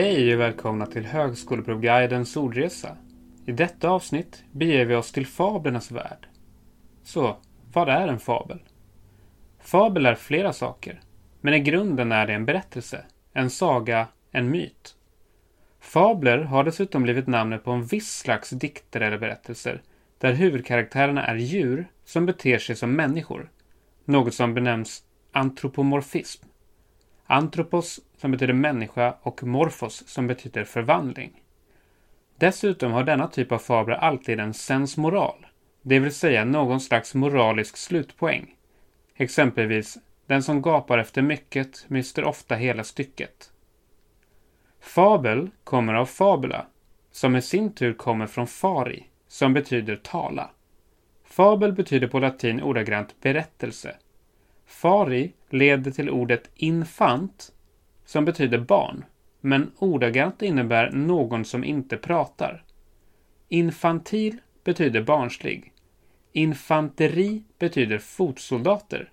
Hej och välkomna till Högskoleprovguidens ordresa. I detta avsnitt beger vi oss till fablernas värld. Så, vad är en fabel? Fabel är flera saker, men i grunden är det en berättelse, en saga, en myt. Fabler har dessutom blivit namnet på en viss slags dikter eller berättelser, där huvudkaraktärerna är djur som beter sig som människor, något som benämns antropomorfism. Antropos som betyder människa och morfos som betyder förvandling. Dessutom har denna typ av fabler alltid en sensmoral, det vill säga någon slags moralisk slutpoäng. Exempelvis, den som gapar efter mycket mister ofta hela stycket. Fabel kommer av fabula, som i sin tur kommer från fari, som betyder tala. Fabel betyder på latin ordagrant berättelse. Fari leder till ordet infant, som betyder barn, men ordagrant innebär någon som inte pratar. Infantil betyder barnslig. Infanteri betyder fotsoldater.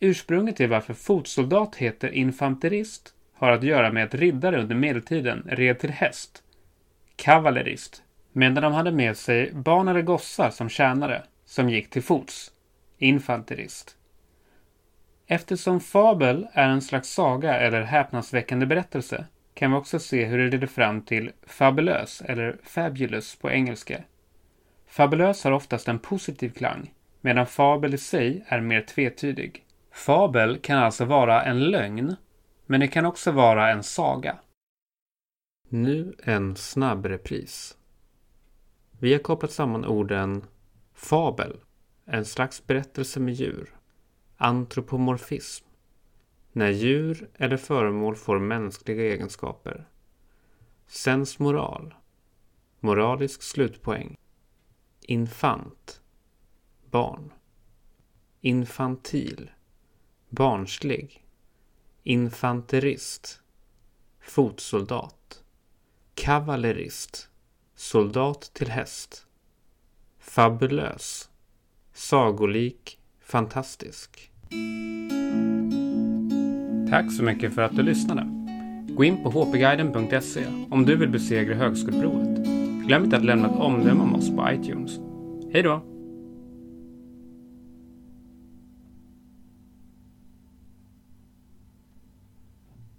Ursprunget till varför fotsoldat heter infanterist har att göra med att riddare under medeltiden red till häst, kavallerist, medan de hade med sig barn eller gossar som tjänare, som gick till fots, infanterist. Eftersom fabel är en slags saga eller häpnadsväckande berättelse kan vi också se hur det leder fram till fabulös eller fabulous på engelska. Fabulös har oftast en positiv klang, medan fabel i sig är mer tvetydig. Fabel kan alltså vara en lögn, men det kan också vara en saga. Nu en snabb repris. Vi har kopplat samman orden fabel, en slags berättelse med djur, antropomorfism, när djur eller föremål får mänskliga egenskaper, sensmoral, moralisk slutpoäng, infant, barn, infantil, barnslig, infanterist, fotsoldat, kavallerist, soldat till häst, fabulös, sagolik, fantastisk. Tack så mycket för att du lyssnade. Gå in på hpguiden.se om du vill besegra högskoleprovet. Glöm inte att lämna ett omdöme om oss på iTunes. Hej då!